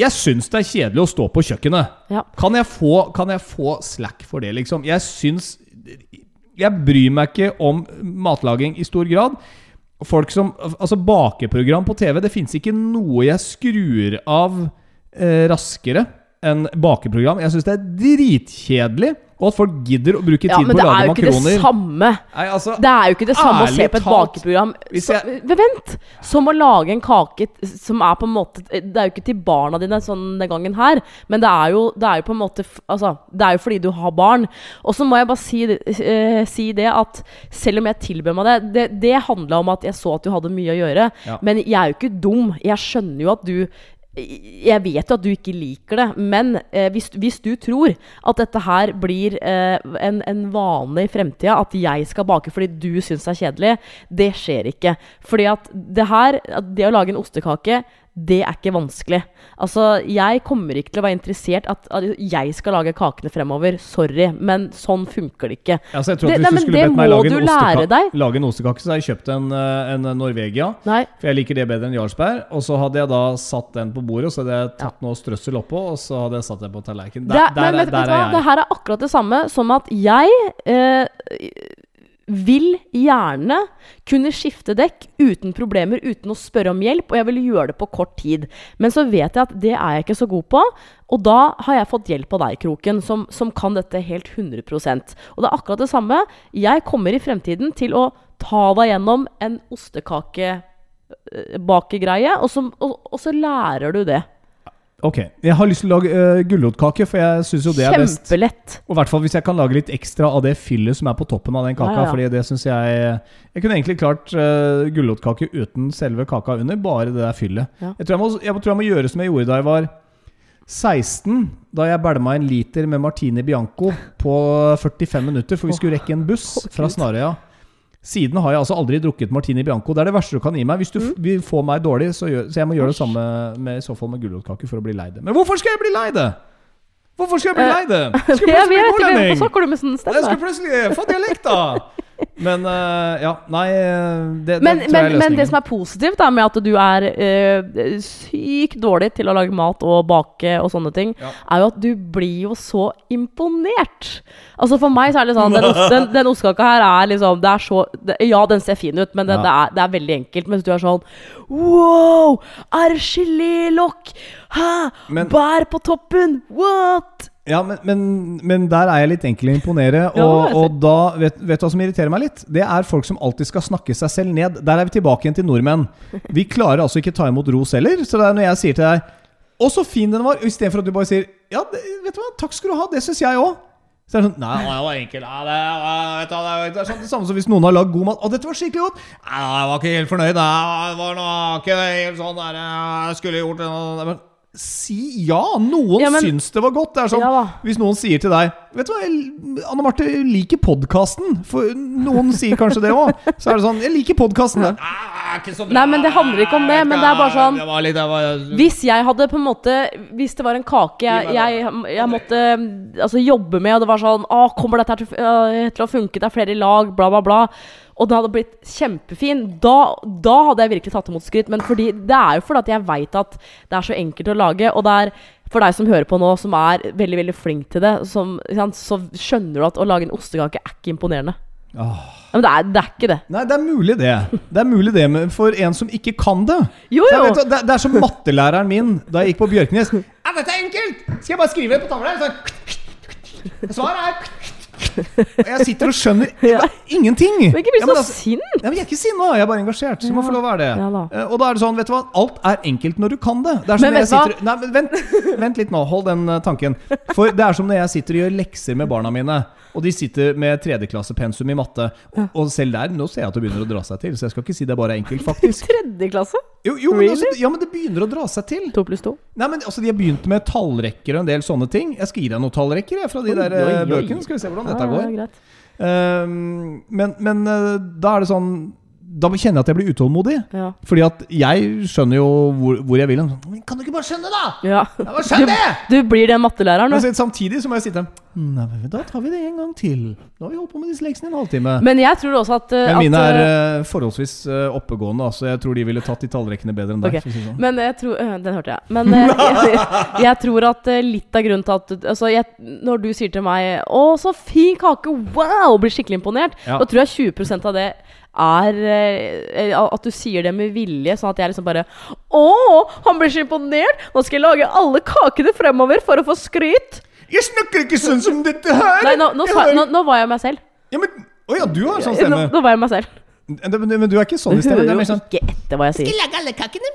Jeg syns det er kjedelig å stå på kjøkkenet. ja. Kan jeg, få, kan jeg få slack for det, liksom? Jeg syns Jeg bryr meg ikke om matlaging i stor grad. Folk som Altså, bakeprogram på TV Det fins ikke noe jeg skrur av raskere enn bakeprogram. Jeg syns det er dritkjedelig. Og at folk gidder å bruke ja, tid på å lage makroner. samme. Nei, altså, Det er jo ikke det samme å se på et bakeprogram hvis så, jeg- Vent! Som å lage en kake som er på en måte Det er jo ikke til barna dine sånn den gangen her, men det er jo, det er jo på en måte Altså, det er jo fordi du har barn. Og så må jeg bare si, eh, si det at selv om jeg tilbød meg det Det, det handla om at jeg så at du hadde mye å gjøre. Ja. Men jeg er jo ikke dum. Jeg skjønner jo at du jeg vet jo at du ikke liker det, men eh, hvis, hvis, du tror at dette her blir eh, en, en vane i fremtida, at jeg skal bake fordi du syns det er kjedelig, det skjer ikke. Fordi at det her, det å lage en ostekake, det er ikke vanskelig. Altså, jeg kommer ikke til å være interessert at, at jeg skal lage kakene fremover. Sorry, men sånn funker det ikke. Altså, jeg tror at det, Hvis nei, du skulle bedt meg lage en, ostekake, lage en ostekake, så hadde jeg kjøpt en, eh, en Norvegia. Nei. For jeg liker det bedre enn Jarlsberg. Og så hadde jeg da satt den på bordet, og så hadde jeg tatt ja. noe strøssel oppå, og så hadde jeg satt den på tallerkenen. Der, der, der, der, er jeg. Det her er akkurat det samme som at jeg eh, vil gjerne kunne skifte dekk uten problemer, uten å spørre om hjelp, og jeg vil gjøre det på kort tid. Men så vet jeg at det er jeg ikke så god på, og da har jeg fått hjelp av deg, Kroken, som, som kan dette helt 100% Og det er akkurat det samme. Jeg kommer i fremtiden til å ta deg gjennom en ostekakebakegreie, og, og, og så lærer du det. Ok. Jeg har lyst til å lage uh, gulrotkake, for jeg syns jo det er best. Kjempelett. Og i hvert fall hvis jeg kan lage litt ekstra av det fyllet som er på toppen av den kaka. Ja, ja. Fordi det synes jeg Jeg kunne egentlig klart uh, gulrotkake uten selve kaka under, bare det der fyllet. Ja. Jeg, tror jeg, må, jeg tror jeg må gjøre som jeg gjorde da jeg var 16, da jeg bælma en liter med Martini Bianco på 45 minutter, for vi skulle rekke en buss fra Snarøya. Siden har jeg altså aldri drukket Martini Bianco. Det er det verste du kan gi meg. Hvis du mm. få meg dårlig, så, gjør, så jeg må gjøre det samme med, i så fall med gulrotkake for å bli lei det. Men hvorfor skal jeg bli lei det? Hvorfor skal jeg bli lei det? Skal jeg plutselig bli nordlending? Hvorfor snakker du med sånn stemme? Jeg skal plutselig få dialekt, da! Men uh, ja, nei det, men, det men, men, det som er positivt er med at du er uh, sykt dårlig til å lage mat og bake og sånne ting, ja. er jo at du blir jo så imponert. Altså For meg så er det sånn Den, den, den ostekaka her er liksom det er så, det, Ja, den ser fin ut, men det, ja. det, er, det, er, veldig enkelt. Mens du er sånn Wow! Er det gelélokk? Hæ? Bær på toppen? What? Ja, men, men, men, der er jeg litt enkel å imponere. Og, ja, og da, vet, vet, du hva som irriterer meg litt? Det er folk som alltid skal snakke seg selv ned. Der er vi tilbake igjen til nordmenn. Vi klarer altså ikke ta imot ros heller. Så det er når jeg sier til deg 'Å, så fin den var', istedenfor at du bare sier 'Ja, det, vet du hva, takk skal du ha, det syns jeg òg'. Så er sånn Nei, det var enkel. Ja, det, vet du, det, er sånn, det samme som hvis noen har lagd god mat. 'Å, dette var skikkelig godt'. Nei, jeg var ikke helt fornøyd. Det var noe, ikke helt sånn der Jeg skulle gjort det Si ja! Noen ja, men, syns det var godt. Det er sånn, ja, Hvis noen sier til deg Vet du hva, Anne Marte liker podkasten. For noen sier kanskje det òg. Så er det sånn Jeg liker podkasten. Nei, men det handler ikke om det. Men det er bare sånn det litt, det var, Hvis jeg hadde på en måte Hvis det var en kake jeg, jeg, jeg måtte altså, jobbe med, og det var sånn Å, kommer dette til, til å funke? Det er flere lag, bla, bla, bla og den hadde blitt kjempefin, da, da, hadde jeg virkelig tatt imot skryt. Men fordi, det er jo fordi at jeg veit at det er så enkelt å lage. Og det er for deg som hører på nå, som er veldig veldig flink til det, som, så skjønner du at å lage en ostekake er ikke imponerende. Oh. Men det er, det er, ikke det. Nei, det er mulig det. Det er mulig det for en som ikke kan det. Jo, jo. Vet, det, det, er som mattelæreren min da jeg gikk på Bjørknes. Ja, dette er enkelt! Skal jeg bare skrive det på tavla? Så, svaret er og jeg sitter og skjønner ja. ingenting! Men ikke bli så altså, sint! Ja, jeg er ikke sinna, jeg er bare engasjert. Så ja. må få lov å være det. Ja, da. Eh, og da er det sånn, vet du hva, alt er enkelt når du kan det. det men vet sitter, nei, men vent, vent litt nå, hold den uh, tanken. For det er som når jeg sitter og gjør lekser med barna mine. Og de sitter med tredjeklassepensum i matte. Og, og, selv der nå ser jeg at det begynner å dra seg til. Så jeg skal ikke si det er bare enkelt, faktisk. Tredjeklasse? Jo, jo men altså, ja, men det begynner å dra seg til. To pluss to? Nei, men altså, De har begynt med tallrekker og en del sånne ting. Jeg skal gi deg noen tallrekker jeg, fra de oi, der oi, eh, oi. bøkene. Skal vi se hvordan dette går. Ja, um, men, men uh, da er det sånn da kjenner jeg at jeg blir utålmodig. Ja. Fordi at jeg skjønner jo hvor, hvor jeg vil. Kan du ikke bare skjønne, da?! Ja. Ja, skjønn det! Du, du, blir den mattelæreren, du. Samtidig så må jeg sitte Nei, Da tar vi det en gang til. Nå har vi holdt på med disse leksene i en halvtime. Men jeg tror også at, Men mine at, er uh, forholdsvis uh, oppegående. Altså jeg tror de ville tatt de tallrekkene bedre enn deg. Okay. Sånn. Men jeg tror uh, Den hørte jeg. Men jeg, jeg, tror at litt av grunnen til at altså, jeg, Når du sier til meg 'Å, så fin kake! Wow!' og blir skikkelig imponert, da tror jeg 20% av det er eh, At du sier det med vilje, sånn at jeg liksom bare Å, han blir så imponert! Nå skal jeg lage alle kakene fremover for å få skryt! Jeg snakker ikke sånn som dette her! Nei, nå, nå, nå, nå var jeg meg selv. Ja, men Å ja, du har sånn stemme. Nå, var jeg meg selv. Men, men du er ikke sånn i stemmen? Du hører jo sånn, ikke etter hva jeg sier. Skal lage alle kakene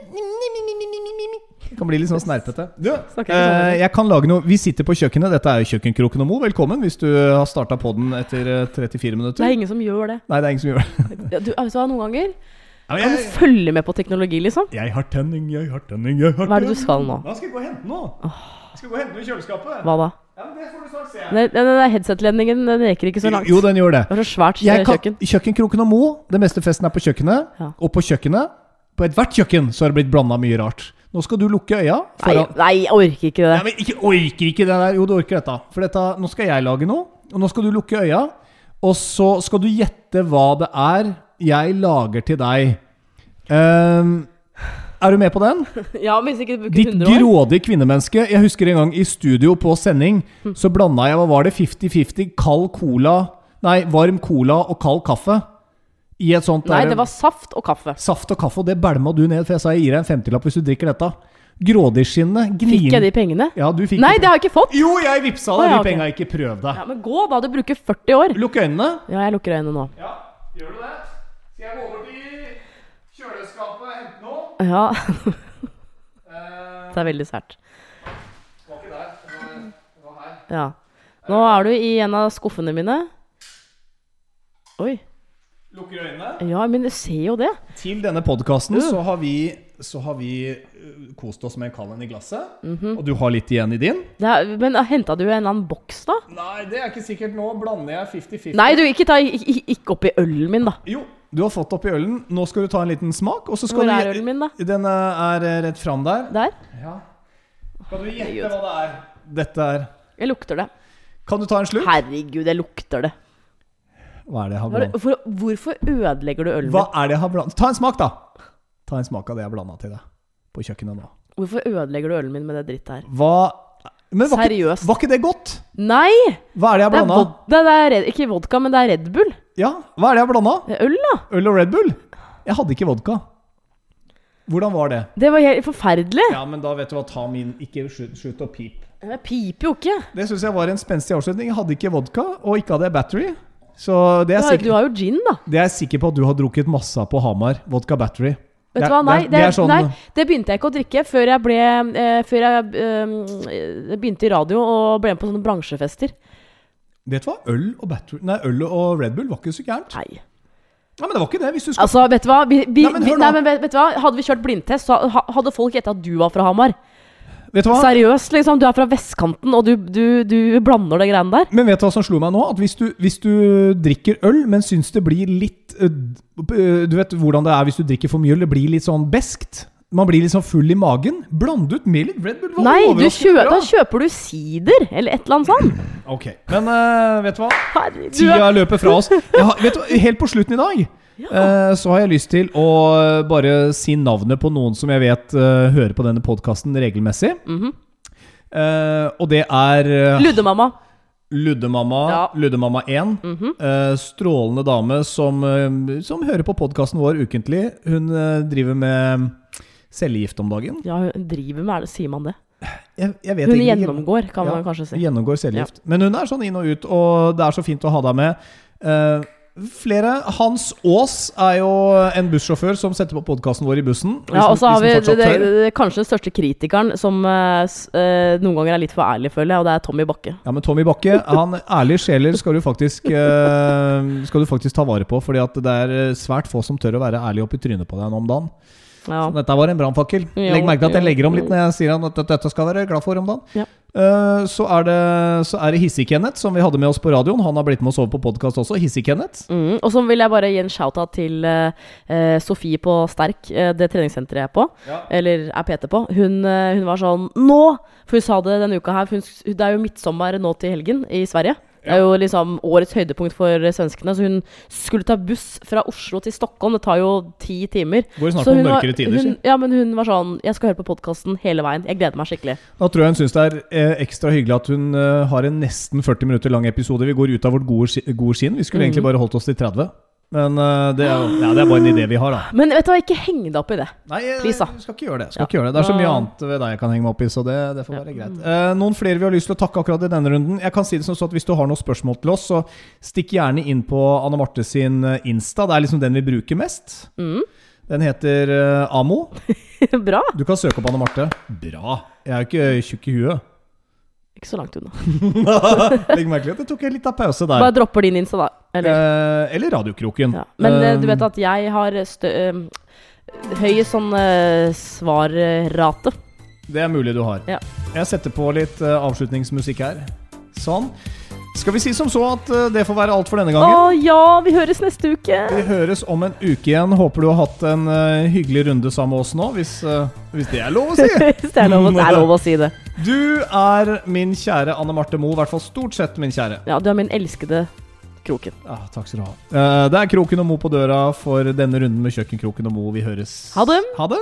det kan bli litt sånn snerpete. Du, eh, jeg kan lage noe Vi sitter på kjøkkenet. Dette er jo Kjøkkenkroken og Mo. Velkommen hvis du har starta poden etter 34 eh, minutter. Det er ingen som gjør det. Nei, det er ingen som gjør det. du, vet du hva, noen ganger Ja, Kan du følge med på teknologi, liksom? jeg har tenning, jeg har tenning, jeg har Hva er det du skal nå? Hva skal jeg gå og hente nå? Jeg skal gå og hente noe i kjøleskapet. Hva da? Ja, men Det får du snart se. Den, den der headset-ledningen den reker ikke så langt. Jo, den gjør det. Det er så svært Jeg kjøkken. kan, kjøkken. kjøkkenkroken og Mo, det meste festen er på kjøkkenet. Ja. Og på kjøkkenet, på ethvert kjøkken, så har det blitt blanda mye rart. Nå skal du lukke øya. Foran- nei, jeg orker ikke det. Nei, men ikke orker ikke det der. Jo, du orker dette. For dette, nå skal jeg lage noe, og nå skal du lukke øya. Og så skal du gjette hva det er jeg lager til deg. Um, er du med på den? Ja, men hvis ikke du bruker Ditt 100 år. grådige kvinnemenneske. Jeg husker en gang i studio på sending, Hm. så blanda jeg hva var det, 50-50 kald cola Nei, varm cola og kald kaffe. I et sånt Nei, der- det var saft og kaffe. Saft og kaffe, og det bælma du ned, for jeg sa jeg gir deg en femtilapp hvis du drikker dette. Grådigskinnet, Fikk jeg de pengene? Ja, du fikk Nei, det har jeg ikke fått! Jo, jeg vippsa deg de okay. penga, ikke prøv deg. Ja, Men gå, da. Du bruker 40 år. Lukk øynene. Ja, jeg lukker øynene nå. Ja, gjør du det? Skal jeg gå over til kjøleskapet og hente noe? Ja, Eh, det er veldig sært. var ikke der. Det var, det var her. Ja. Nå er du i en av skuffene mine. Oi. Lukker øynene. Ja, men du ser jo det. Til denne podkasten Uh. så har vi, så har vi uh, kost oss med en kald i glasset. Mhm. Og du har litt igjen i din. er, men henta du en eller annen boks, da? Nei, det er ikke sikkert. Nå blander jeg 50-50. Nei, du, ikke, ta, ikke, ikke oppi ølen min, da. Jo, du har fått oppi ølen. Nå skal du ta en liten smak. Og så skal Hvor du er ølen min, da? Den uh, er rett fram der. Der. Ja. Kan du gjette hva det er? Dette er Jeg lukter det. Kan du ta en slurk? Herregud, jeg lukter det. Hva er det jeg har blandet? For, hvorfor ødelegger du ølen Hva er det jeg har blandet? Ta en smak, da. Ta en smak av det jeg blanda til deg på kjøkkenet nå. Hvorfor ødelegger du ølen min med det drittet her? Hva Men var ikke, Seriøst. var ikke det godt? Nei! Hva er det jeg Det er, blanda? vod det er ikke vodka, men det er Red Bull. Ja, hva er det jeg har blanda? Det øl, da. Øl og Red Bull? Jeg hadde ikke vodka. Hvordan var det? Det var helt forferdelig. Ja, men da vet du hva, ta min Ikke slutt å pipe. Jeg piper jo ikke. Det syns jeg var en spenstig avslutning. Jeg hadde ikke vodka, og ikke hadde jeg battery. Så det Du har, har, du har jo gin, da. det er jeg sikker på at du har drukket masse på Hamar. Vodka battery. Vet du er- hva, nei det er- er sånn- nei, det begynte jeg ikke å drikke før jeg ble eh, Før jeg eh, begynte i radio og ble med på sånne bransjefester. Vet du hva? Øl og, battery, nei, øl og Red Bull var ikke så gærent. Nei. Nei, men det var ikke det. Hvis du skal Altså, vet du hva? Vi, vi, Nei, men nei, men vet, vet du hva? Hadde vi kjørt blindtest, så hadde folk gjetta at du var fra Hamar. Vet du hva? Seriøst, liksom. Du er fra vestkanten, og du, du, du blander det greiene der. Men vet du hva som slo meg nå? At hvis du, hvis du drikker øl, men syns det blir litt øh, øh, Du vet hvordan det er hvis du drikker for mye øl? Det blir litt sånn beskt. Man blir sånn full i magen. Bland ut med litt Red Bull. var Nei, du kjø, bra. da kjøper du sider, eller et eller annet sånt. Ok, Men øh, vet du hva? Tida er- løper fra oss. Jeg har, vet du, hva? helt på slutten i dag eh, så har jeg lyst til å øh, bare si navnet på noen som jeg vet øh, hører på denne podkasten regelmessig. Mm -hmm. og det er Luddemamma. Luddemamma, Ja. Luddemamma 1. Mm -hmm. strålende dame som, eh, som hører på podkasten vår ukentlig. Hun eh, driver med cellegift om dagen. Ja, hun driver med det, Sier man det? Jeg, jeg vet Hun egentlig gjennomgår, kan Ja, man kanskje si. Gjennomgår cellegift. Men hun er sånn inn og ut, og det er så fint å ha deg med. Eh, flere Hans Aas er jo en bussjåfør som setter på podkasten vår i bussen. Ja, og så har vi det, det, det, kanskje den største kritikeren, som uh, noen ganger er litt for ærlig, føler jeg, og det er Tommy Bakke. Ja, men Tommy Bakke, han ærlige sjeler skal du faktisk uh, Skal du faktisk ta vare på, fordi at det er svært få som tør å være ærlig opp i trynet på deg nå om dagen. Ja. Så dette var en brannfakkel. Legg merke til at jeg legger om litt når jeg sier at dette skal være glad for om dagen. Ja. Eh, så er det, så er det Hissig-Kenneth, som vi hadde med oss på radioen. Han har blitt med oss over på podkast også. Hissig-Kenneth. Mm, og så vil jeg bare gi en shout-out til eh, Sofie på Sterk, det treningssenteret jeg er på. Ja. Eller er PT på. Hun, hun var sånn Nå! For hun sa det denne uka her. For hun, det er jo midtsommer nå til helgen i Sverige. Det er jo liksom årets høydepunkt for svenskene. Så hun skulle ta buss fra Oslo til Stockholm. Det tar jo ti timer. Går snart var- mørkere tider. Hun, ja, men hun var sånn Jeg skal høre på podkasten hele veien. Jeg gleder meg skikkelig. Da tror jeg hun syns det er eh, ekstra hyggelig at hun eh, har en nesten 40 minutter lang episode. Vi går ut av vårt gode, gode skinn. Vi skulle mm. egentlig bare holdt oss til 30. Men uh, det, er, ja, det er bare en idé vi har, da. Men vet du hva, ikke heng deg opp i det. Nei, jeg, Please, da. skal ikke gjøre det. Skal Ja. ikke gjøre det. Det er så mye annet ved deg jeg kan henge meg opp i, så det, det får Ja. være greit. Uh, noen flere vi har lyst til å takke akkurat i denne runden. Jeg kan si det som så at Hvis du har noen spørsmål til oss, så stikk gjerne inn på Anne Marte sin eh, Insta. Det er liksom den vi bruker mest. Mm. Den heter uh, Amo. Bra. Du kan søke opp Anne Marte. Bra. Jeg er jo ikke tjukk i huet. Ikke så langt unna. Legg merke til at det tok en liten pause der. Bare dropper din Insta, da. Eller, Eh, eller Radiokroken. ja. Men eh, du Eh, vet at jeg har stø eh, høy sånn eh, svarrate. Det er mulig du har. Ja. Jeg setter på litt eh, avslutningsmusikk her. Sånn. Skal vi si som så at eh, det får være alt for denne Å gangen? ja, vi høres neste uke! Vi høres om en uke igjen. Håper du har hatt en eh, hyggelig runde sammen med oss nå, hvis, eh, hvis det er lov å si. Hvis det er lov, å- det er lov å si det. Du er min kjære Anne Marte Moe, i hvert fall stort sett min kjære. Ja, du er min elskede Kroken. Ja, takk skal du ha. Eh, det er Kroken og Mo på døra for denne runden med Kjøkkenkroken og Mo. Vi høres. Ha det. Ha det.